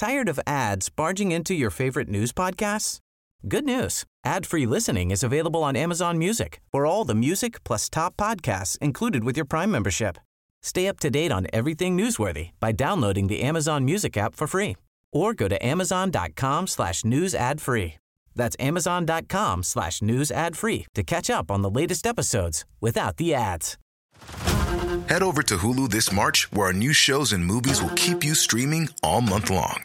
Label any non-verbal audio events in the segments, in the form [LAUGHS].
Tired of ads barging into your favorite news podcasts? Good news. Ad-free listening is available on Amazon Music for all the music plus top podcasts included with your Prime membership. Stay up to date on everything newsworthy by downloading the Amazon Music app for free or go to amazon.com slash news ad free. That's amazon.com slash news ad free to catch up on the latest episodes without the ads. Head over to Hulu this March, where our new shows and movies will keep you streaming all month long.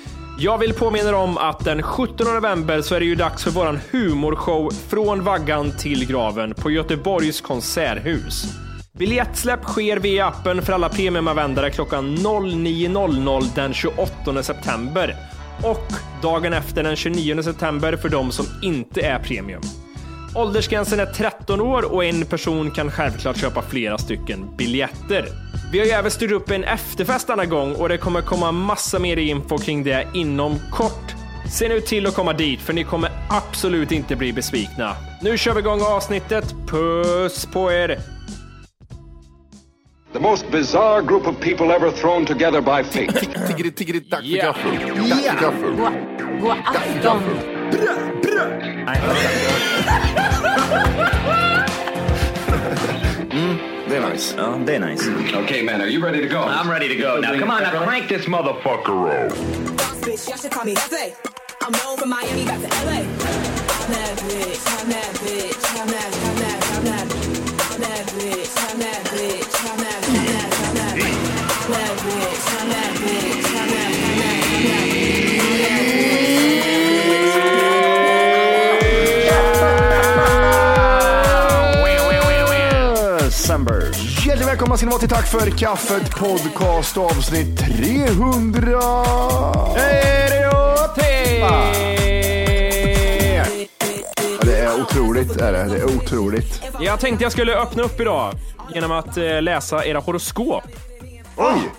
Jag vill påminna er om att den 17 november så är det ju dags för våran humorshow Från vaggan till graven på Göteborgs konserthus. Biljettsläpp sker via appen för alla premiumanvändare klockan 09.00 den 28 september och dagen efter den 29 september för de som inte är premium. Åldersgränsen är 13 år och en person kan självklart köpa flera stycken biljetter. Vi har ju även styrt upp en efterfest denna gång och det kommer komma massa mer info kring det inom kort. Se nu till att komma dit för ni kommer absolut inte bli besvikna. Nu kör vi igång avsnittet. Puss på er! The most bizarre group of people ever thrown together by fate. Tiggeri, tiggeri, dack för gaffel. Dack för gaffel. God afton. Det [LAUGHS] är nice. Ja, det är nice. okay, man, are you ready to go? I'm ready to go now. Come on, now crank this motherfucker up. bitch, y'all should call me Hefe. I'm known from Miami back to LA. I'm that bitch, I'm that bitch, välkomna ska ni vara till Tack för kaffet podcast avsnitt 300. Ja, det är otroligt. Är det. det är otroligt. Jag tänkte jag skulle öppna upp idag genom att eh, läsa era horoskop. Oj!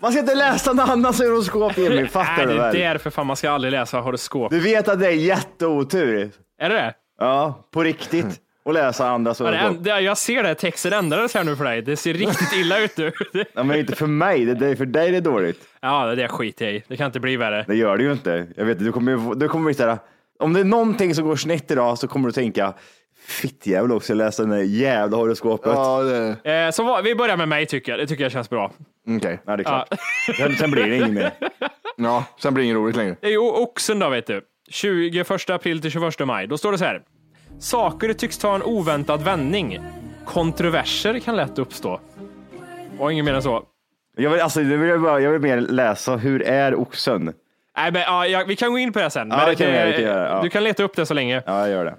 Man ska inte läsa någon annans horoskop Emil, fattar Nej, du det väl? är därför fan man ska aldrig läsa horoskop. Du vet att det är jätteotur. Är det det? Ja, på riktigt. Och läsa andras Ja, det det- Jag ser det, texten ändrades här nu för dig. Det ser riktigt illa ut nu. [LAUGHS] Ja, men inte för mig, det är för dig det är dåligt. Ja, det är skit jag i. Det kan inte bli värre. Det gör det ju inte. Jag vet, du kommer, du kommer bli såhär, om det är någonting som går snett idag så kommer du tänka, fittjävel också, läsa den där jävla horoskopet. Ja, det... Eh, så vi börjar med mig tycker jag. Det tycker jag känns bra. Okej. Ja, det är klart. Sen, sen blir det inget mer. Ja, sen blir det inget roligt längre. Det är ju oxen då vet du. 21 april till 21 maj. Då står det så här. Saker tycks ta en oväntad vändning. Kontroverser kan lätt uppstå. Och inget mer än så. Jag vill, alltså, jag vill, bara, jag vill mer läsa, hur är oxen? Nej, men, ja, ja, vi kan gå in på det sen. Ja, det kan vi göra, det kan vi göra, ja. Du kan leta upp det så länge. Ja, jag gör det.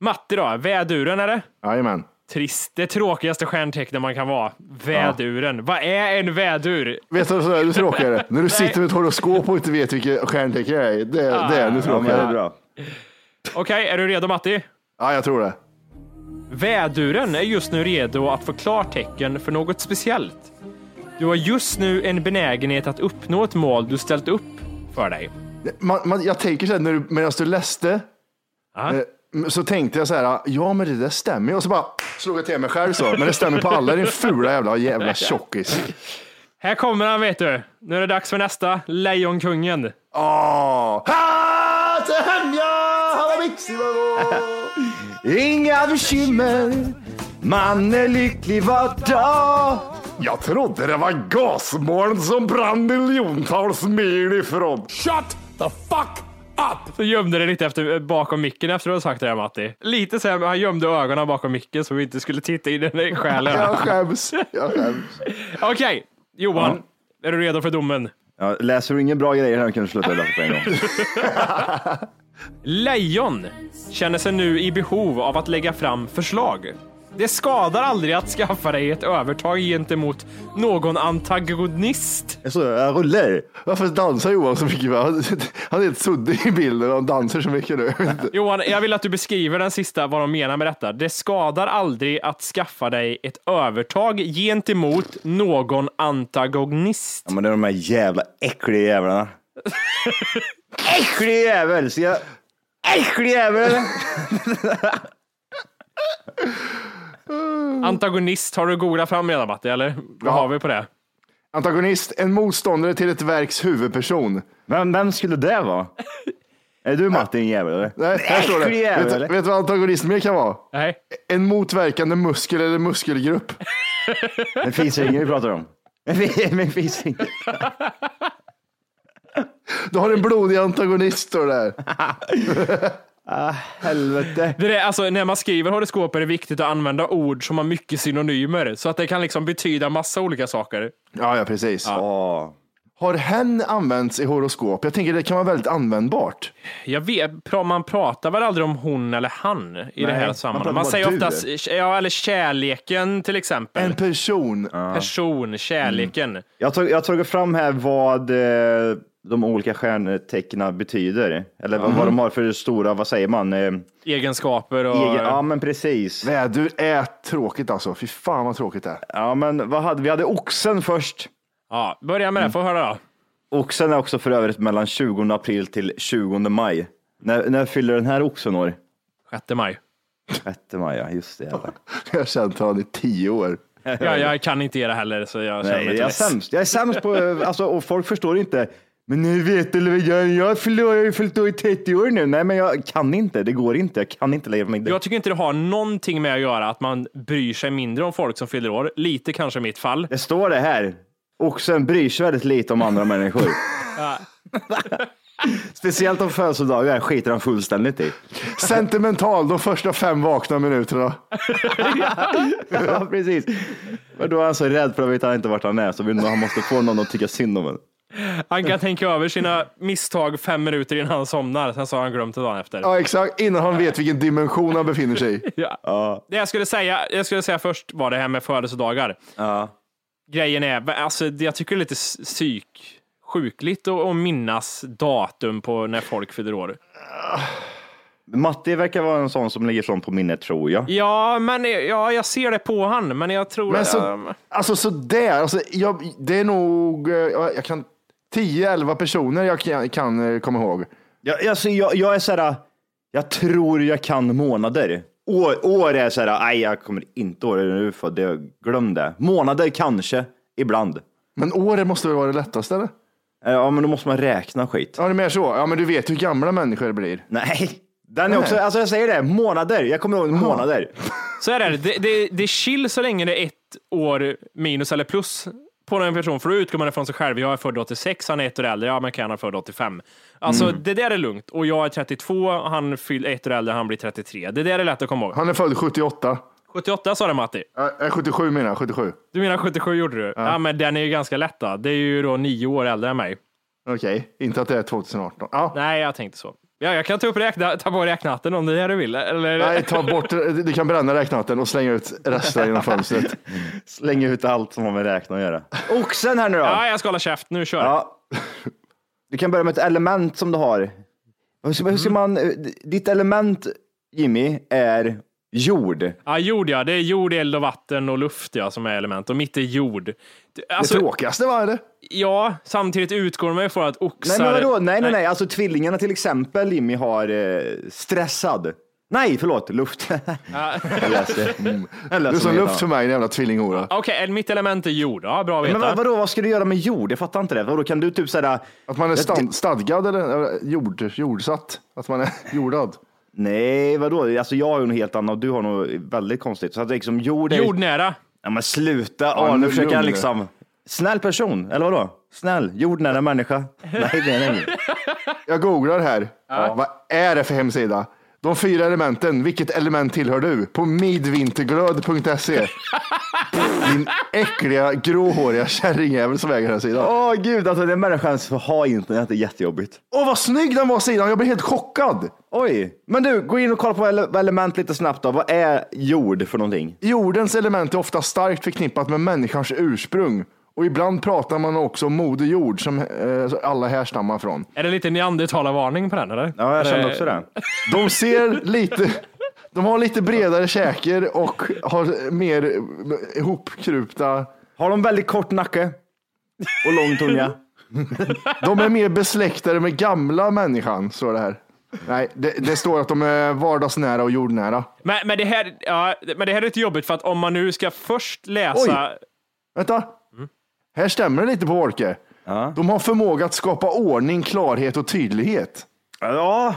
Matti då, väduren är det? Jajamän. Trist. Det tråkigaste stjärntecknet man kan vara. Väduren. Vad är en vädur? Vet du vad ännu tråkigare? När du [LAUGHS] sitter med ett horoskop och inte vet vilket stjärntecken det är. Det, det är Ja, det är tråkigare. bra. Okej, är du redo Matti? Ja, jag tror det. Väduren är just nu redo att få klartecken för något speciellt. Du har just nu en benägenhet att uppnå ett mål du ställt upp för dig. Man, man, jag tänker så här, när du, medan du läste, eh, så tänkte jag så här, ja men det där stämmer ju. Och så bara slog jag till mig själv så. Men det stämmer på alla, din fula jävla jävla tjockis. Här kommer han vet du. Nu är det dags för nästa. Lejonkungen. Åh! Ha, till hem jag, halla mixi, Inga bekymmer, man är lycklig var dag. Jag trodde det var gasmoln som brann miljontals mil ifrån. Shut the fuck up! Så gömde det lite efter, bakom micken efter att du sagt det här Matti. Lite så här, han gömde ögonen bakom micken så vi inte skulle titta in i själen. Jag skäms. Jag skäms. [LAUGHS] Okej, Johan. Är du redo för domen? Ja, läser du ingen bra grejer här kan du sluta läsa på en gång. [LAUGHS] Lejon känner sig nu i behov av att lägga fram förslag. Det skadar aldrig att skaffa dig ett övertag gentemot någon antagonist. Jag rullar. Varför dansar Johan så mycket? Han är helt suddig i bilden och dansar så mycket nu. Johan, jag vill att du beskriver den sista, vad de menar med detta. Det skadar aldrig att skaffa dig ett övertag gentemot någon antagonist. Ja, men det är de här jävla äckliga jävlarna. [LAUGHS] Äcklig jävel! Så jag... Äcklig jävel! [LAUGHS] Antagonist, har du googlat fram redan Matti, eller? Vad Ja. har vi på det? Antagonist, en motståndare till ett verks huvudperson. Vem, vem skulle det vara? Är du Martin jävel eller? Nej, här står det. Äcklig jävel, Vet, eller? vet du vad antagonist mer kan vara? Nej. En motverkande muskel eller muskelgrupp. En fisringer vi pratar om. En fi- en fisringer. Du har en blodig antagonist står det där. [LAUGHS] Helvete. Det är, alltså, när man skriver horoskop är det viktigt att använda ord som har mycket synonymer, så att det kan liksom betyda massa olika saker. Ja, ja precis. Åh. Har hen använts i horoskop? Jag tänker det kan vara väldigt användbart. Jag vet, man pratar väl aldrig om hon eller han i det Nej, här man sammanhanget. Man, bara säger du. oftast, ja, eller kärleken till exempel. En person. Person, kärleken. Jag har tag- jag tagit fram här vad eh, de olika stjärntecknen betyder. Eller vad- vad de har för stora, vad säger man? Eh, Egenskaper och... egen, ja men precis. Vädur är tråkigt alltså. Fy fan vad tråkigt det är. Ja men vad hade vi? hade oxen först. Ja, börja med det, få höra då. Oxen är också för övrigt mellan 20 april till 20 maj. När, när fyller den här oxen år? 6 maj. 6 maj, ja just det. Jävlar. [LAUGHS] Jag har känt honom i tio år. Ja, jag kan inte ge det heller, så jag känner mig Nej, inte jag är sämst. Jag är sämst på, alltså, och folk förstår inte. Men ni vet vad jag, jag fyller- jag har ju fyllt år i 30 år nu. Nej, men jag kan inte. Det går inte. Jag kan inte lägga mig det. Jag tycker inte det har någonting med att göra att man bryr sig mindre om folk som fyller år. Lite kanske i mitt fall. Det står det här. Oxen bryr sig väldigt lite om andra människor. [LAUGHS] [LAUGHS] Speciellt om födelsedagar skiter han fullständigt i. Sentimental de första fem vakna minuterna. [LAUGHS] ja, precis. Men då är han så rädd för att veta inte vart han är, så han måste få någon att tycka synd om en. Han kan tänka över sina misstag fem minuter innan han somnar, sen så har han glömt det dagen efter. Ja exakt, innan han vet vilken dimension han befinner sig i. [LAUGHS] Ja. Det jag skulle, säga, jag skulle säga först var det här med födelsedagar. Ja. Grejen är, alltså, jag tycker det är lite psyk, sjukligt att att minnas datum på när folk fyller år. Matti verkar vara en sån som ligger sånt på minnet tror jag. Ja, men ja, jag ser det på han, men jag tror... Men så, ehm, alltså sådär, alltså, jag, det är nog, eh, jag jag kan 10-11 personer jag kan, kan eh, komma ihåg. Jag, alltså, jag, jag är såhär, jag tror jag kan månader. År, år är såhär, nej jag kommer inte ihåg du är född, jag glöm det. Månader kanske, ibland. Men året måste väl vara det lättaste eller? Ja men då måste man räkna skit. Ja det är mer så, ja men du vet hur gamla människor blir. Nej, den är också, alltså jag säger det, månader. Jag kommer ihåg månader. Så är det. Det, det, det är chill så länge det är ett år minus eller plus på en person, för då utgår man ifrån sig själv. Jag är född 86, han är ett år äldre, ja men kan han född 85. Alltså det där är lugnt. Och jag är 32, han fyller ett år äldre, han blir 33. Det där är lätt att komma ihåg. Han är född 78. 78 sa du Matti. Äh, 77 menar jag, 77. Du menar 77 gjorde du? Ja. men den är ju ganska lätt då. Det är ju då nio år äldre än mig. Okej, inte att det är 2018. Ja. Nej, jag tänkte så. Ja, jag kan ta upp räkna, ta på räknatten om det är det du vill. Eller? Nej, ta bort, du kan bränna räknaten och slänga ut resten genom [LAUGHS] fönstret. Slänger ut allt som har med räkna att göra. Oxen här nu då. Ja, jag ska hålla käft. Nu kör. Ja. Du kan börja med ett element som du har. Hur ska, hur ska man, ditt element Jimmy är jord. Ja, jord ja. Det är jord, eld och vatten och luft ja, som är element. Och mitt är jord. Alltså, det tråkigaste var det. Ja, samtidigt utgår man ju från att Nej oxar... men vadå? Nej, nej, nej. Alltså tvillingarna till exempel Jimmy har eh, stressad. Nej, förlåt, luft. [LAUGHS] jag läste. [LAUGHS] Mm. Jag Du är läste som med luft för mig, en jävla tvillinghora. Okej, mitt element är jord. Ja, bra att Men veta. vad, vadå, vad ska du göra med jord? Jag fattar inte det. Vadå, kan du typ såhär... Att man är stand, stadgad eller jord, jordsatt. Att man är [LAUGHS] jordad. Nej, vadå? Alltså jag har ju något helt annat och du har något väldigt konstigt. Så att liksom jord är... Jordnära. Ja men sluta, Ja, ja, nu nu försöker han liksom... Snäll person, eller vadå? Snäll, jordnära människa. [LAUGHS] Nej, det är det inte. Jag googlar här. Vad är det för hemsida? De fyra elementen, vilket element tillhör du? På midvinterglöd.se. [LAUGHS] Din äckliga gråhåriga kärringjävel som äger den sidan. Åh gud, alltså den människan som har internet är jättejobbigt. Åh, vad snygg den var sidan. Jag blev helt chockad. Oj, men du, gå in och kolla på ele- element lite snabbt då. Vad är jord för någonting? Jordens element är ofta starkt förknippat med människans ursprung. Och ibland pratar man också om Moder Jord som eh, alla härstammar från. Är det lite neandertalarvarning på den eller? Ja, jag kände Eh, också det. De ser lite, de har lite bredare käkar och har mer ihopkrupta. Har de väldigt kort nacke och lång tunga? De är mer besläktade med gamla människan, står det här. Nej, det, det står att de är vardagsnära och jordnära. Men, men, det här, ja, men det här är lite jobbigt för att om man nu ska först läsa Vänta. Här stämmer det lite på Wolke. De har förmåga att skapa ordning, klarhet och tydlighet. Ja,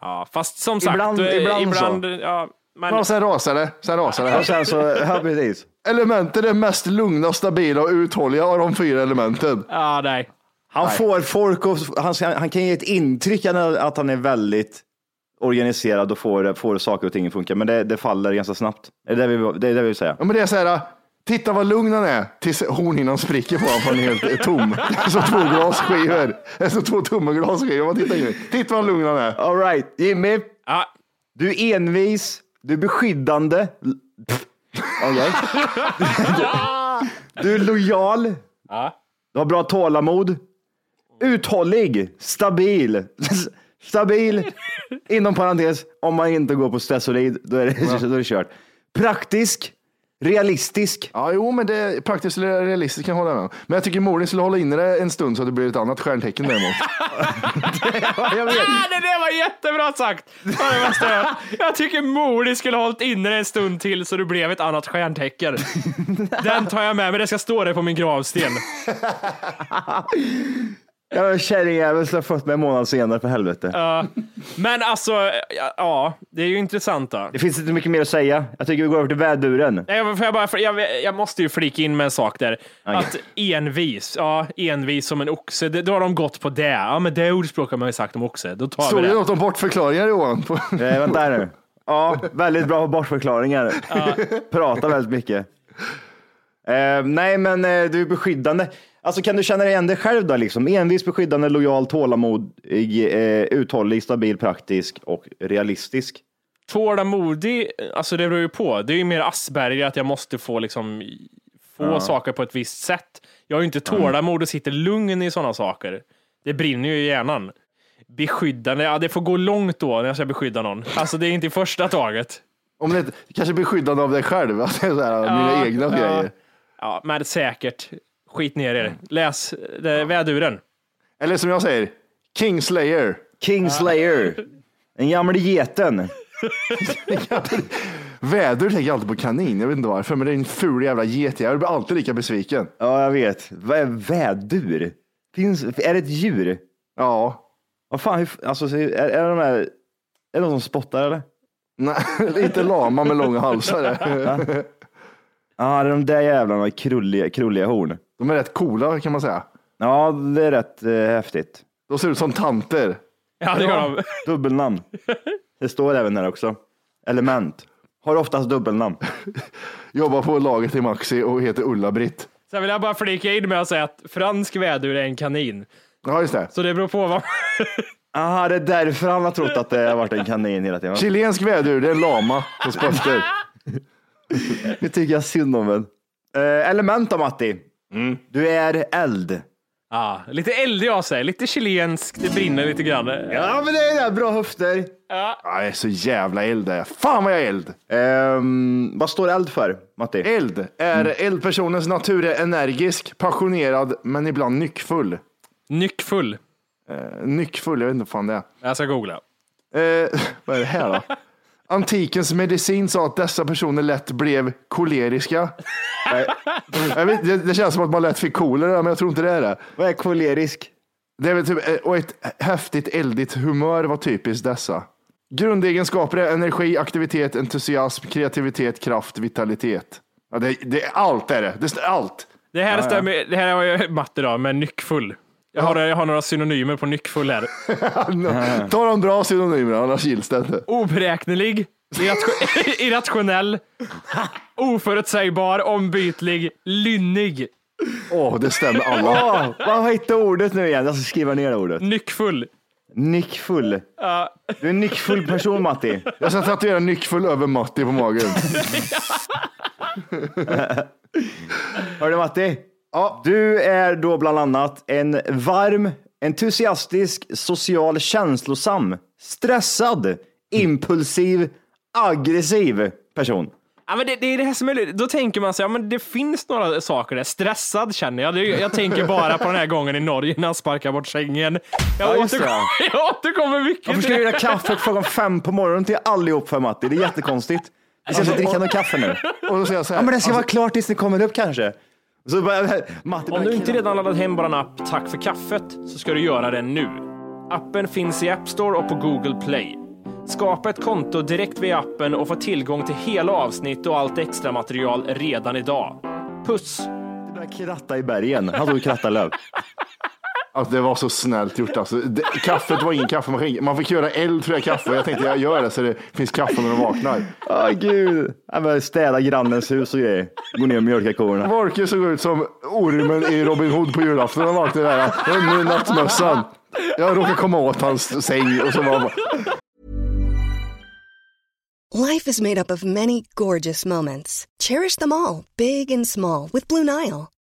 Ja, fast som sagt, Ibland- eh, ibland ibland så. ja, men, Ja, sen rasar det. Sen rasar det. och sen så, ja precis. Elementet är mest lugna, stabila och uthålliga av de fyra elementen. ja, nej. Han får folk och han, han kan ge ett intryck att han är väldigt organiserad och får, får saker och ting att funka, men det, det faller ganska snabbt. Det är det vi, det är det vi vill säga. Ja, men det är så här, titta vad lugn han är tills hornhinnan spricker på honom för han är helt tom. Det är som två glasskivor. Det är som två tomma glasskivor. In. Titta vad lugn han är. All right, Jimmy, Ja, du är envis, du är beskyddande. Okej. Du är lojal, ja. du har bra tålamod, uthållig, stabil. Stabil, inom parentes, om man inte går på Stesolid, då är det, då är det kört. Praktisk, realistisk. Ja, jo, men det är praktiskt och realistiskt kan jag hålla med om. Men jag tycker Morin skulle hålla inne det en stund så att det blir ett annat stjärntecken däremot. [LAUGHS] Jag vet. Ah, det där var jättebra sagt! Det var det bästa jag tycker Modi skulle ha hållit inne det en stund till så det blev ett annat stjärntecken. [LAUGHS] Den tar jag med mig, det ska stå där på min gravsten. [LAUGHS] Jag var en kärringjävel som jag fått mig en månad senare, för helvete. Ja. Men alltså, ja, ja, det är ju intressant då. Det finns inte mycket mer att säga. Jag tycker vi går över till väduren. Nej, jag, bara, jag, jag måste ju flika in med en sak där. Att envis, ja, envis som en oxe, det, då har de gått på det. Ja, men det ordspråk har man ju sagt om oxe. Då tar Såg vi du det. något om bortförklaringar Johan? På- Eh, vänta här nu. Ja, väldigt bra på bortförklaringar. Pratar väldigt mycket. Eh, nej, men eh, du är beskyddande. Alltså kan du känna dig igen dig själv då? Liksom? Envis, beskyddande, lojal, tålamodig, eh, uthållig, stabil, praktisk och realistisk. Tålamodig, alltså det beror ju på. Det är ju mer Asperger, att jag måste få liksom få saker på ett visst sätt. Jag har ju inte tålamod och sitter lugn i sådana saker. Det brinner ju i hjärnan. Beskyddande, ja det får gå långt då när jag ska beskydda någon. Alltså det är inte i första taget. Om det kanske beskyddande av dig själv, är [LAUGHS] så här, mina egna grejer. Ja, men säkert. Skit ner er. Läs det, väduren. Eller som jag säger, Kingslayer. Kingslayer. Den gamle geten. [LAUGHS] Vädur tänker jag alltid på kanin, jag vet inte varför, men det är en ful jävla getjävel. Jag blir alltid lika besviken. Ja, jag vet. Vad är vädur? Finns, är det ett djur? Ja, Vad fan, hur, alltså, är, är de här, är det någon som spottar eller? nej, [LAUGHS] inte lama med långa halsar. Ja, det är de där jävlarna med krulliga, krulliga horn. De är rätt coola kan man säga. Ja, det är rätt eh, häftigt. De ser ut som tanter. Ja, det gör de. Dubbelnamn. Det står även här också. Element. Har oftast dubbelnamn. [LAUGHS] Jobbar på laget i Maxi och heter Ulla-Britt. Sen vill jag bara flika in med att säga att fransk vädur är en kanin. Ja, just det. Så det beror på vad... [LAUGHS] Aha, det är därför han har trott att det har varit en kanin hela tiden. Chilensk vädur, det är en lama på spötter. [LAUGHS] Det tycker jag synd om en. Eh, element då Matti. Du är eld. Ja, lite eldig av sig, lite chilensk, det brinner lite grann. Ja, men det är det. Bra höfter. Ja, jag är så jävla eld. Fan vad jag är eld. Ehm, vad står eld för, Matti? Eld är eldpersonens natur är energisk, passionerad men ibland nyckfull. Nyckfull. Eh, nyckfull, jag vet inte vad fan det är. Jag ska googla. Eh, [LAUGHS] vad är det här då? [LAUGHS] Antikens medicin sa att dessa personer lätt blev koleriska. Nej, jag vet, det, det känns som att man lätt fick kolera, men jag tror inte det är det. Vad är kolerisk? det är väl typ, eh, och ett häftigt eldigt humör var typiskt dessa. Grundegenskaper är energi, aktivitet, entusiasm, kreativitet, kraft, vitalitet. Ja, det, det är allt är det. Det är allt. Det här stämmer, det här var ju matte då, med nyckfull. Jag har, jag har några synonymer på nyckfull här. [LAUGHS] Ta de bra synonymerna, annars gills det inte. Oberäknelig, irratio- [LAUGHS] irrationell, oförutsägbar, ombytlig, lynnig, Åh, det stämmer alla. Åh, vad hette ordet nu igen? Jag ska skriva ner det ordet. nyckfull. Nyckfull. Du är en nyckfull person Matti. Jag ska tatuera nyckfull över Matti på magen. Hör du Matti? Ja. Du är då bland annat en varm, entusiastisk, social, känslosam, stressad, impulsiv, aggressiv person. Ja, men det, det är det här som är Då tänker man sig, ja, men det finns några saker där. Stressad känner jag. Jag tänker bara på den här gången i Norge när han sparkar bort sängen. Jag, Ja, återkommer, [LAUGHS] jag återkommer mycket Varför ska du göra kaffe klockan fem på morgonen till allihop för Matti? Det är jättekonstigt. Vi ska inte dricka någon kaffe nu. [LAUGHS] Och då säger jag så här, Ja, men det ska alltså, vara klart tills ni kommer upp kanske. Så bara, Matti Om du inte redan laddat hem vår app Tack för kaffet så ska du göra det nu. Appen finns i App Store och på Google Play. Skapa ett konto direkt via appen och få tillgång till hela avsnitt och allt extra material redan idag. Puss! Det börjar kratta i bergen. Han tog krattarlöv. Alltså, det var så snällt gjort. Alltså. Det, kaffet var ingen kaffemaskin. Man fick göra eld för det kaffe. Jag tänkte jag gör det så det finns kaffe när de vaknar. Åh gud. Han börjar städa grannens hus och grejer. Gå ner och mjölka korna. Volke såg ut som ormen i Robin Hood på julafton. Han vaknade där. Nu nattmössan. Jag råkade komma åt hans säng och så var han bara, Life is made up of many gorgeous moments. Cherish them all, big and small, with Blue Nile.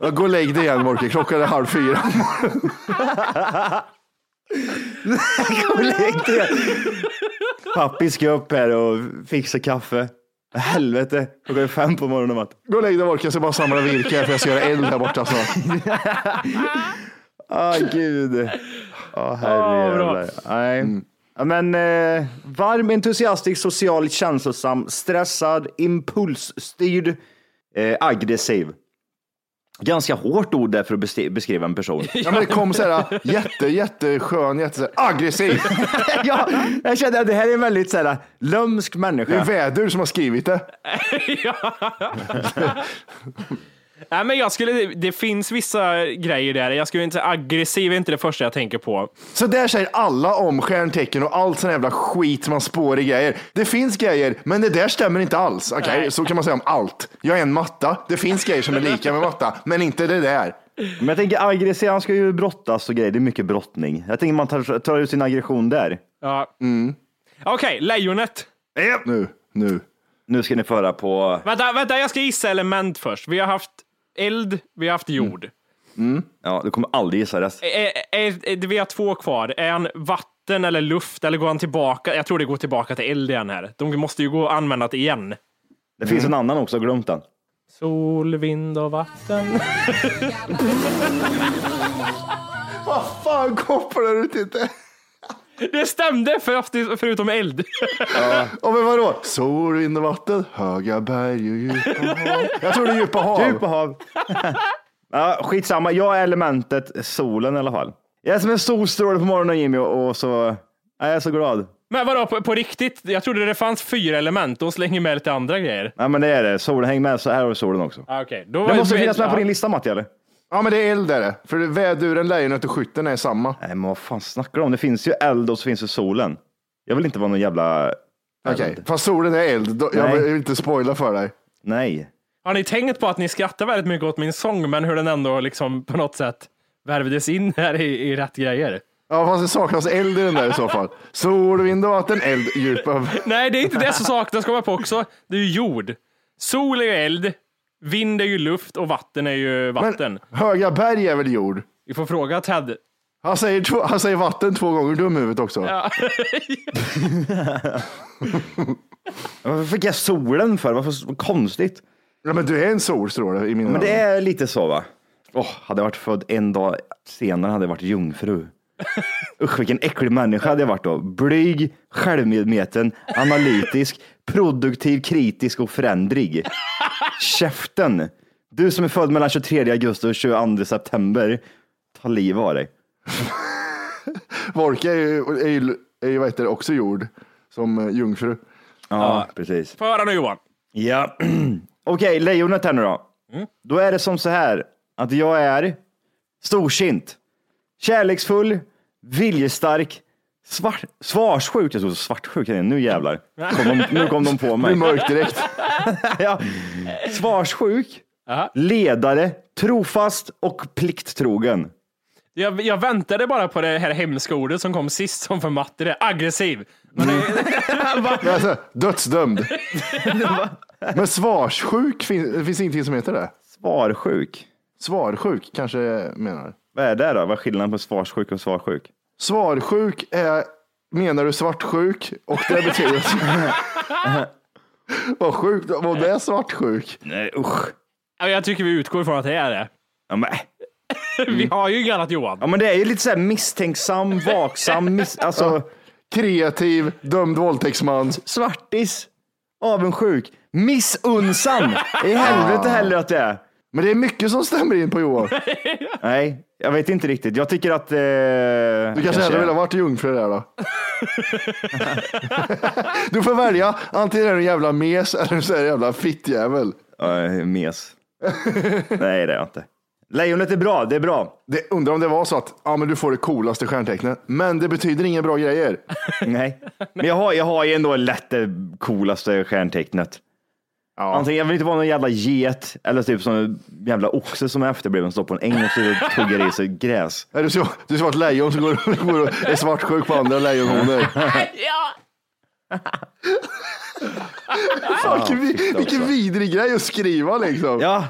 "Jag går och lägg dig igen Volke. Klockan är halv fyra. Gå och lägg dig. Pappi ska upp här och fixa kaffe. Helvete, klockan är fem på morgonen Matti. Gå och lägg dig Volke. Jag ska bara samla virke här för jag ska göra eld här borta snart. Åh gud. Åh herrejävlar. Nej. Ja, Men eh, varm, entusiastisk, social, känslosam, stressad, impulsstyrd, eh, aggressiv. Ganska hårt ord där för att beskri- beskriva en person. [LAUGHS] Ja, men det kom så här jätte, jätteskön, jätte, så här, aggressiv. [LAUGHS] ja, jag kände att det här är en väldigt så här, lömsk Det är människa. vädur som har skrivit det. [LAUGHS] Nej, men jag skulle, det finns vissa grejer där. Jag skulle inte aggressiv är inte det första jag tänker på. Så där säger alla om stjärntecken och allt sån jävla skit som man spår i grejer. Det finns grejer, men det där stämmer inte alls. Okej, Nej. så kan man säga om allt. Jag är en matta. Det finns grejer som är lika med matta, men inte det där. Men jag tänker aggressiv, han ska ju brottas och grejer. Det är mycket brottning. Jag tänker man tar, tar ut sin aggression där. Ja. Okej, lejonet. Nu, nu. Nu ska ni föra på... Vänta, vänta, jag ska gissa element först. Vi har haft eld, vi har haft jord. Ja, du kommer aldrig gissa det. Är, är, är, vi har två kvar. Är han vatten eller luft eller går han tillbaka? Jag tror det går tillbaka till eld igen här. De måste ju gå och använda det igen. Det finns en annan också, glömt den. Sol, vind och vatten. [LAUGHS] Vad fan kopplar du till det? Det stämde för, förutom eld. Och men vadå? Sol, vind och vatten, höga berg och djupa hav. Jag tror det är djupa hav. Djupa hav. ja, skitsamma, jag är elementet solen i alla fall. Jag är som en solstråle på morgonen Jimmy och, och så... Jag är så glad. Men vadå, på, på riktigt? Jag trodde det fanns fyra element. De slänger med lite andra grejer. Ja men det är det, solen hänger med, så här har vi solen också. Ah, då Det måste finnas med på ja. din lista Matti eller? Ja, men det är eld är det. För väduren, lejonet och skytten är samma. Nej men vad fan snackar du om? Det finns ju eld och så finns det solen. Jag vill inte vara någon jävla... Okej, fast solen är eld. Då- Jag Nej. vill inte spoila för dig. Nej. Har ni tänkt på att ni skrattar väldigt mycket åt min sång, men hur den ändå liksom på något sätt värvdes in här i, i rätt grejer. Ja, fast det saknas eld i den där i så fall. Sol, vind och vatten, eld, djup över. Nej, det är inte det som saknas, kommer jag på också. Det är ju jord. Sol är ju eld, vind är ju luft och vatten är ju vatten. Höga berg är väl jord? Vi får fråga Ted. Han säger, två, han säger vatten två gånger, dum huvudet också. [LAUGHS] Ja. Varför fick jag solen för? Varför så konstigt? Ja, men du är en solstråle i mina Men det är lite så va? Åh, hade jag varit född en dag senare hade jag varit jungfru. [LAUGHS] Usch vilken äcklig människa hade jag varit då. Blyg, självmedveten, analytisk, produktiv, kritisk och förändrig. Käften! Du som är född mellan 23 augusti och 22 september, ta liv av dig. [LAUGHS] Volke är ju, är ju, är ju vad heter det, också jord, som eh, jungfru. Ja, precis. Få höra nu Johan. Ja, [CLEARS THROAT] okej, lejonet här nu då. Då är det som så här att jag är storsint, kärleksfull, viljestark, svart, svarssjuk. Jag tror svartsjuk, nu jävlar. Kom de, nu kom de på Det är mig. mörkt direkt. [LAUGHS] ja. Svarssjuk, ledare, trofast och plikttrogen. Jag, jag väntade bara på det här hemska ordet som kom sist som för matte, det är aggressiv. Men det, [LAUGHS] Jag är så här, dödsdömd. [LAUGHS] Men svarssjuk, fin, det finns ingenting som heter det. Svarsjuk. Svarsjuk kanske menar. Vad är det då? Vad är skillnaden på svarssjuk och svarsjuk? Svarsjuk är, menar du svartsjuk? Och det betyder... [LAUGHS] Vad sjukt, vad det är svartsjuk? Nej usch. Ja, jag tycker vi utgår från att det är det. Ja, men, [LAUGHS] Vi har ju inget annat Johan. ja, men det är ju lite så här misstänksam, vaksam, miss, [LAUGHS] alltså Kreativ, dömd våldtäktsman. svartis, avundsjuk, missunnsam. I helvete heller att det är. Men det är mycket som stämmer in på Johan. [LAUGHS] Nej, jag vet inte riktigt. Jag tycker att... Eh, Du kanske hellre vill ha varit jungfru där då? [LAUGHS] Du får välja, antingen är du en jävla mes eller så är du en jävla fittjävel. Ja, mes. [LAUGHS] Nej, det är jag inte. Lejonet är bra, det är bra. Det, undrar om det var så att ja, men du får det coolaste stjärntecknet, men det betyder inga bra grejer. Nej, men jag har, jag har ju ändå lätt det coolaste stjärntecknet. Ja. Antingen jag vill inte vara någon jävla get eller typ som en jävla oxe som är efterbliven står på en äng och så tuggar i sig gräs. [LAUGHS] Är du så, du är som ett lejon som går, går och är svartsjuk på andra lejonhonor. [LAUGHS] [LAUGHS] Fan, vilken, vi- vilken vidrig grej att skriva liksom. Ja,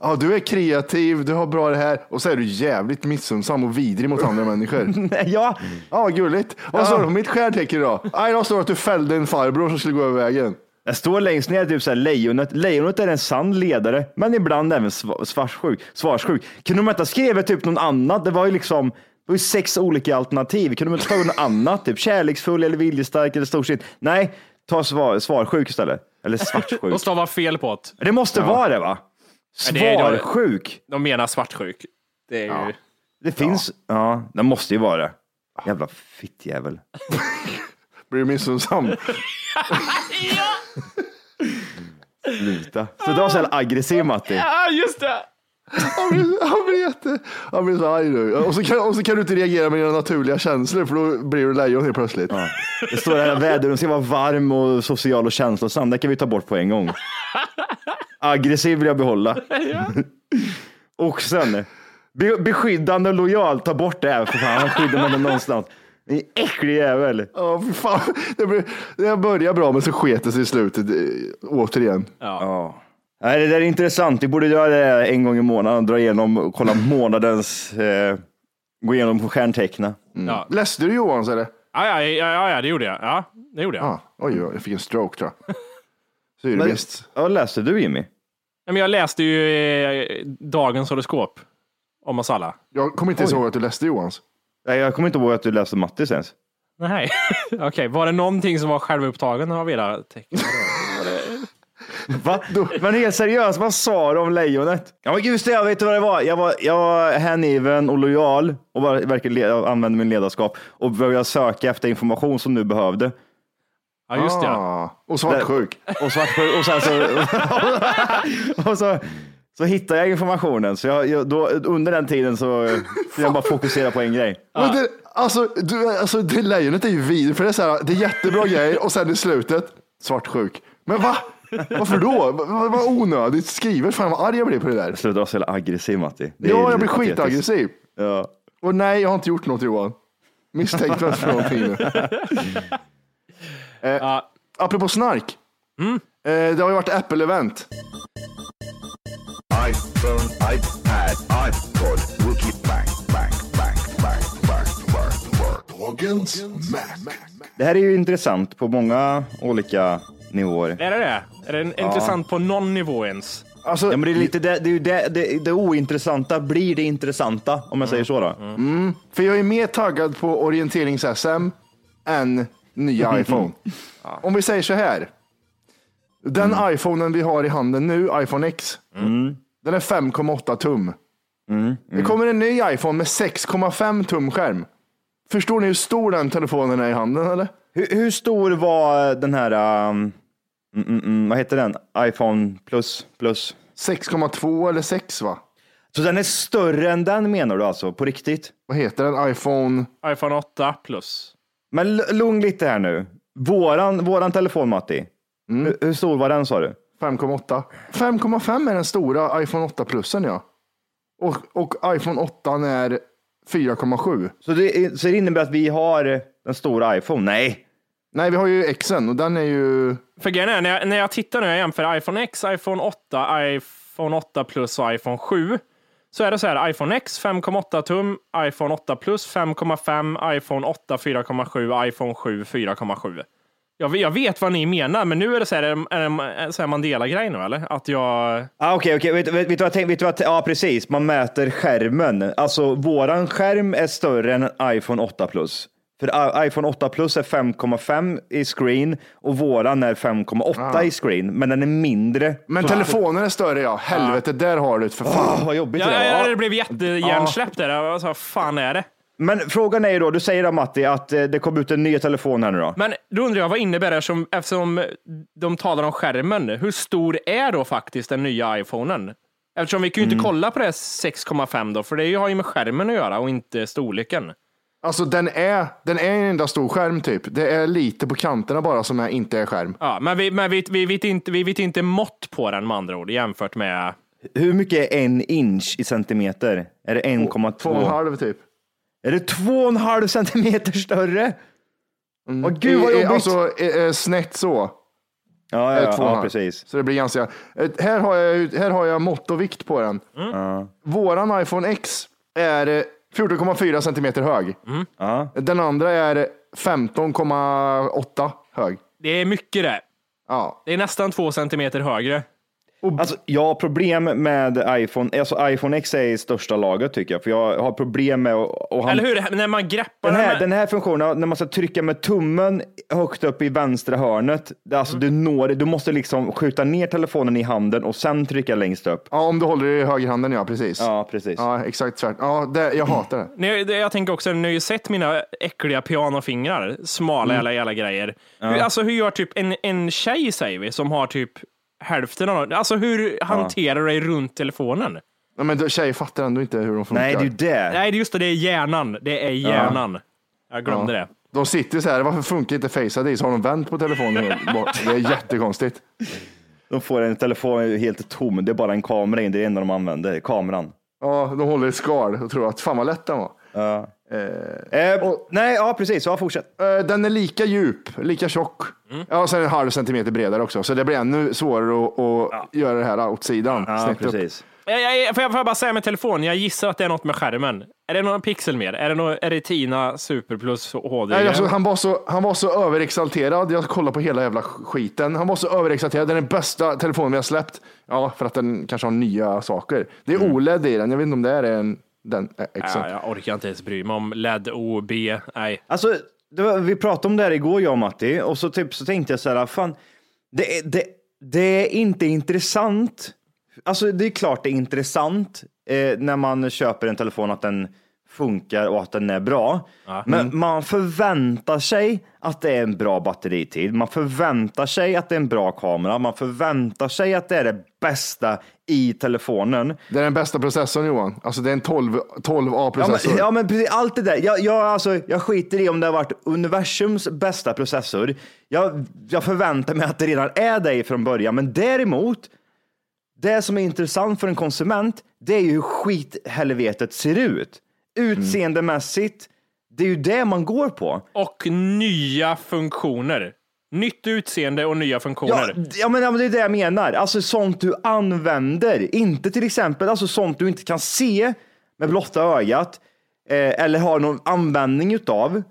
Ja, du är kreativ, du har bra det här och så är du jävligt missunnsam och vidrig mot andra människor. ja. Ja, gulligt. Vad står det på mitt stjärntecken då? Nej, då står det att du fällde en farbror som skulle gå över vägen. Det står längst ner typ så här, lejonet. Lejonet är en sann ledare, men ibland även sva- svarssjuk. svarssjuk. Kunde de inte ha skrivit typ någon annat? Det var ju liksom det var ju sex olika alternativ. Kunde de inte tagit något annat? Typ kärleksfull eller viljestark eller storsint? Nej, ta svar, svarsjuk istället. Eller svartsjuk. Och stava fel på det. Det måste vara det va? Ja, Svarsjuk. De menar svartsjuk. Det är ju... Det finns, ja, det måste ju vara det. Jävla fittjävel. [LAUGHS] Blir du missunnsam? Sluta. [LAUGHS] Så du var så jävla aggressiv Matti. Ja, just det! Han blir, han blir jätte... Han blir så arg nu. Och så, kan, och så kan du inte reagera med dina naturliga känslor för då blir du lejon helt plötsligt. Det står här vädret ska vara varm och social och känslosam. Det kan vi ta bort på en gång. Aggressiv vill jag behålla. Oxen. Be, beskyddande och lojal. Ta bort det här för fan. Han skyddar mig någonstans. En äcklig jävel. Ja, för fan. Det, blir, det börjar bra men så sket det sig i slutet eh, återigen. Ja. Nej, det där är intressant. Vi borde göra det en gång i månaden. Dra igenom och kolla [LAUGHS] månadens... Eh, gå igenom stjärnteckna. Ja. Läste du Johans eller? Ja, ja, ja, ja, ja, det gjorde jag. Ja, det gjorde jag. Ah, oj, oj, jag fick en stroke tror jag. [LAUGHS] Så är det Men- visst. Ja, läste du Jimmy? Ja, Men jag läste ju eh, dagens horoskop om oss alla. Jag kommer inte ens ihåg att du läste Johans. Nej, jag kommer inte ihåg att du läste Mattis ens. Nej, [LAUGHS] okej. Var det någonting som var självupptagen av era tecken? Va? Men helt seriöst, vad sa du om lejonet? Ja, men just det, jag vet vad det var. Jag var, jag var hängiven och lojal och var, verkligen le- använde min ledarskap och började söka efter information som du behövde. Ja, just det. Ah, och svartsjuk. Och svartsjuk och sen så, [LAUGHS] och så, så hittade jag informationen. Så jag, jag, då, under den tiden så så jag bara fokusera på en grej. Men det, alltså, du, alltså, det lejonet är ju vidrigt för det är, så här, det är jättebra grejer och sen i slutet svartsjuk. Men va? Varför då? Vad vad onödigt skrivet. Fan vad arg jag blir på det där. Sluta vara så jävla aggressiv Matti. Det Ja, jag blir skitaggressiv. Ja. Och nej, jag har inte gjort något Johan. Misstänkt mig för någonting nu. [LAUGHS] Eh, apropå snark. Mm. Eh, det har ju varit Apple-event. iPhone, iPad, iPod, Wookie, bang, bang, bang, bang, bang, bang, bang. Dagens Mac. Det här är ju intressant på många olika nivåer. Är det det? Är det intressant på någon nivå ens? Alltså, Ja, men det är lite det, det, det, det, det ointressanta blir det intressanta om jag säger så då. För jag är mer taggad på orienterings-SM än nya [LAUGHS] iPhone. Om vi säger så här. Den iPhonen vi har i handen nu, iPhone X, den är 5,8 tum. Det kommer en ny iPhone med 6,5 tum skärm. Förstår ni hur stor den telefonen är i handen eller? Hur, hur stor var den här, um, mm, mm, mm, vad heter den? iPhone plus plus? 6,2 eller 6 va? Så den är större än den menar du alltså, på riktigt? Vad heter den? iPhone? iPhone 8 plus. Men lugn lite här nu. Våran, våran telefon Matti, hur, hur stor var den sa du? 5,8. 5,5 är den stora iPhone 8 plusen ja. Och, och iPhone 8 är 4,7. Så det, så det innebär att vi har den stora iPhone? Nej. Nej, vi har ju Xen och den är ju... För grejen är, när jag, när jag tittar nu, jag jämför iPhone X, iPhone 8, iPhone 8 plus och iPhone 7. Så är det så här, iPhone X 5,8 tum, iPhone 8 plus 5,5, iPhone 8 4,7, iPhone 7 4,7. Jag, vet- jag vet vad ni menar, men nu är det så här, är det, är det en så här Mandela-grej nu eller? Att jag... Ah, Okej, okej. Vet, vet, vet, du vad jag vet du vad jag- Ja, precis. Man mäter skärmen. Alltså, våran skärm är större än iPhone 8 Plus. För iPhone 8 Plus är 5,5 i screen och våran är 5,8 i screen, men den är mindre. Men Så- telefonen är större ja. Helvete, där har du det för fan. Åh, vad jobbigt Ja, det ja, var. det blev jättehjärnsläppt där. Jag sa, vad fan är det? Men frågan är ju då, du säger då Matti att eh, det kom ut en ny telefon här nu då. Men då undrar jag, vad innebär det som, eftersom de talar om skärmen, hur stor är då faktiskt den nya iPhonen? Eftersom vi kan ju inte kolla på det här 6,5 då, för det har ju med skärmen att göra och inte storleken. Alltså den är, den är en enda stor skärm typ. Det är lite på kanterna bara som är, inte är skärm. Ja, men vi, men vi, vi, vet inte, vi vet inte mått på den med andra ord jämfört med... Hur mycket är en inch i centimeter? Är det Två och en 1,2? halv typ. Är det 2,5 centimeter större? Åh gud vad I- i- jobbigt! Alltså eh, eh, snett så. ja, ja, två och en ja, halv. precis. Så det blir ganska... eh, Här har jag, här har jag mått och vikt på den. Våran iPhone X är eh, 14,4 centimeter hög. Ja. Den andra är 15,8 hög. Det är mycket det. Ja. Det är nästan två centimeter högre. Alltså, jag har problem med iPhone. Alltså, iPhone X är i största laget tycker jag, för jag har problem med att... han- Eller hur? När man greppar Den här, med- den här funktionen, när man ska trycka med tummen högt upp i vänstra hörnet, det- alltså du når, du måste liksom skjuta ner telefonen i handen och sen trycka längst upp. ja, om du håller i högerhanden ja, precis. Ja, precis. Ja, exakt tvärt. Ja, det, jag hatar det. Nej, det- Jag tänker också, ni har ju sett mina äckliga pianofingrar, smala Mm. alla jävla grejer. Hur, alltså hur gör typ en, en tjej, säger vi, som har typ hälften av Alltså hur hanterar du dig runt telefonen? Ja, men tjejer fattar ändå inte hur de funkar. Nej, det är ju det. Nej, det är just det, det är hjärnan. Det är hjärnan. Jag glömde det. De sitter så här, varför funkar inte Face ID? Så har de vänt på telefonen. Det är jättekonstigt. De får en telefon helt tom, det är bara en kamera in, det är det enda de använder, kameran. Ja, de håller i skal och tror att fan vad lätt den var. Ja. Eh, nej, ja precis, ja, fortsätt. Eh, Den är lika djup, lika tjock. Ja, sen en halv centimeter bredare också, så det blir ännu svårare att, att göra det här åt sidan. Ja, upp. precis. Jag, jag, får, jag, får jag bara säga med telefon, jag gissar att det är något med skärmen. Är det någon pixel mer? Är det, någon, är det Tina Super Plus HD? Nej, alltså, han, var så, han var så överexalterad. Jag kollade på hela jävla skiten. Han var så överexalterad. Det är den bästa telefonen vi har släppt. Ja, för att den kanske har nya saker. Det är OLED i den. Jag vet inte om det är en, den. eh, exakt. ja, jag orkar inte ens bry mig om LED, O, B. Nej. Alltså, det var, vi pratade om det här igår, jag och Matti, och så, typ, så tänkte jag så här, fan, det, är- det, det är inte intressant. Alltså, det är klart det är intressant eh, när man köper en telefon att den funkar och att den är bra. Men man förväntar sig att det är en bra batteritid. Man förväntar sig att det är en bra kamera. Man förväntar sig att det är det bästa i telefonen. Det är den bästa processorn Johan. Alltså det är en 12, 12 Ja ja, men precis, allt det där. Jag, jag, alltså, jag skiter i om det har varit universums bästa processor. Jag, jag förväntar mig att det redan är det från början, men däremot, det som är intressant för en konsument, det är ju hur skithelvetet ser ut. Utseendemässigt, det är ju det man går på. Och nya funktioner. Nytt utseende och nya Ja, funktioner. ja, men, ja, men det är det jag menar. Alltså sånt du använder. Inte till exempel alltså, sånt du inte kan se med blotta ögat eh, eller har någon användning utav.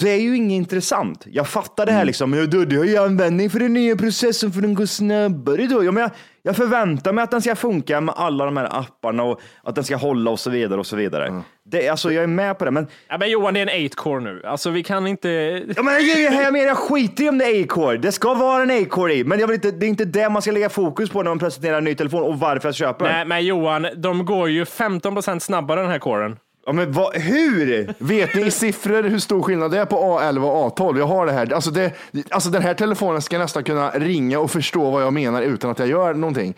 Det är ju inget intressant. Jag fattar det här liksom. Ja, du, du har ju användning för den nya processorn för den går snabbare då. Ja, men jag, jag förväntar mig att den ska funka med alla de här apparna och att den ska hålla och så vidare och så vidare. Det, alltså, jag är med på det, men Ja, men Johan, det är en 8-core nu. Alltså, vi kan inte... Ja, men jag, jag, jag, menar, jag skiter i om det är A-core. Det ska vara en A-core i, men jag vill inte, det är inte det man ska lägga fokus på när man presenterar en ny telefon och varför jag köper den. Nej, men Johan, de går ju 15% snabbare den här coren. Ja, men vad, hur? Vet ni i siffror hur stor skillnad det är på A11 och A12? Jag har det här. Alltså, det, alltså den här telefonen ska nästan kunna ringa och förstå vad jag menar utan att jag gör någonting.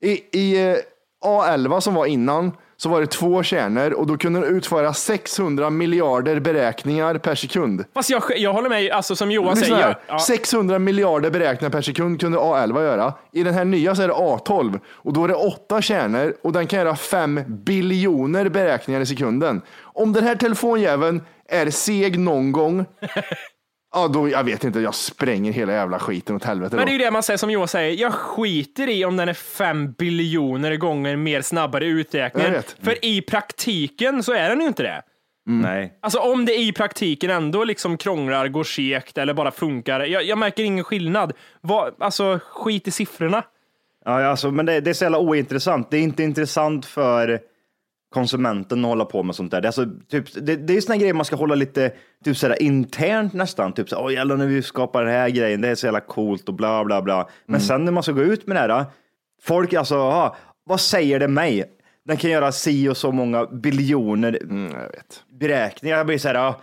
I, i eh, A11 som var innan så var det två kärnor och då kunde den utföra 600 miljarder beräkningar per sekund. Fast jag, jag håller med, alltså som Johan Lyssna säger. ja, 600 miljarder beräkningar per sekund kunde A11 göra. I den här nya så är det A12 och då är det åtta kärnor och den kan göra 5 biljoner beräkningar i sekunden. Om den här telefonjäveln är seg någon gång, [LAUGHS] ja då, jag vet inte, jag spränger hela jävla skiten åt helvete. men det är ju det man säger som Johan säger. Jag skiter i om den är fem biljoner gånger mer snabbare i Jag uträkningen. vet. För i praktiken så är den ju inte det. Nej. Alltså om det i praktiken ändå liksom krånglar, går segt eller bara funkar. Jag, jag märker ingen skillnad. Vad, alltså skit i siffrorna. Ja, ja, alltså, men det, det är så jävla ointressant. Det är inte intressant för konsumenten att hålla på med sånt där. Det är, alltså, typ, det, det är såna grejer man ska hålla lite typ, sådär, internt nästan. Typ så, Åh, jävlar när vi skapar den här grejen, det är så jävla coolt och bla bla bla. Men sen när man ska gå ut med det här, folk alltså, ah, vad säger det mig? Den kan göra si och så många biljoner Mm, jag vet. beräkningar. Jag blir så här, ah,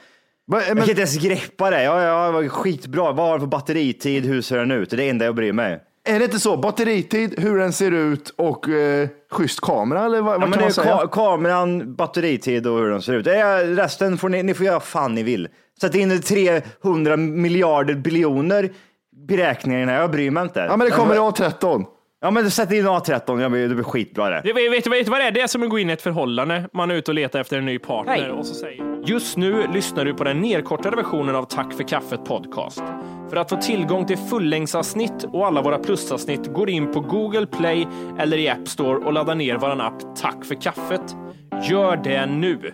Men, jag kan inte ens greppa det. Ja, ja, skitbra. Vad har den för batteritid? Hur ser den ut? Det är det enda jag bryr mig. Är det inte så? Batteritid, hur den ser ut och eh, schysst kamera eller vad, Ja, vad men kan det man är säga? ka- kameran, batteritid och hur den ser ut. Är, resten får ni, ni får göra fan ni vill. Sätt in 300 miljarder biljoner beräkningar i den här. Jag bryr mig inte. Ja men det kommer i A13. Ja, men sätt in A13. Ja, men det blir skitbra det. Det, vet, vet, vet du vad det är? Det är som att gå in i ett förhållande. Man är ute och letar efter en ny partner och så säger Just nu lyssnar du på den nedkortade versionen av Tack för kaffet podcast. För att få tillgång till fullängdsavsnitt och alla våra plusavsnitt går in på Google Play eller i App Store och laddar ner vår app Tack för kaffet. Gör det nu!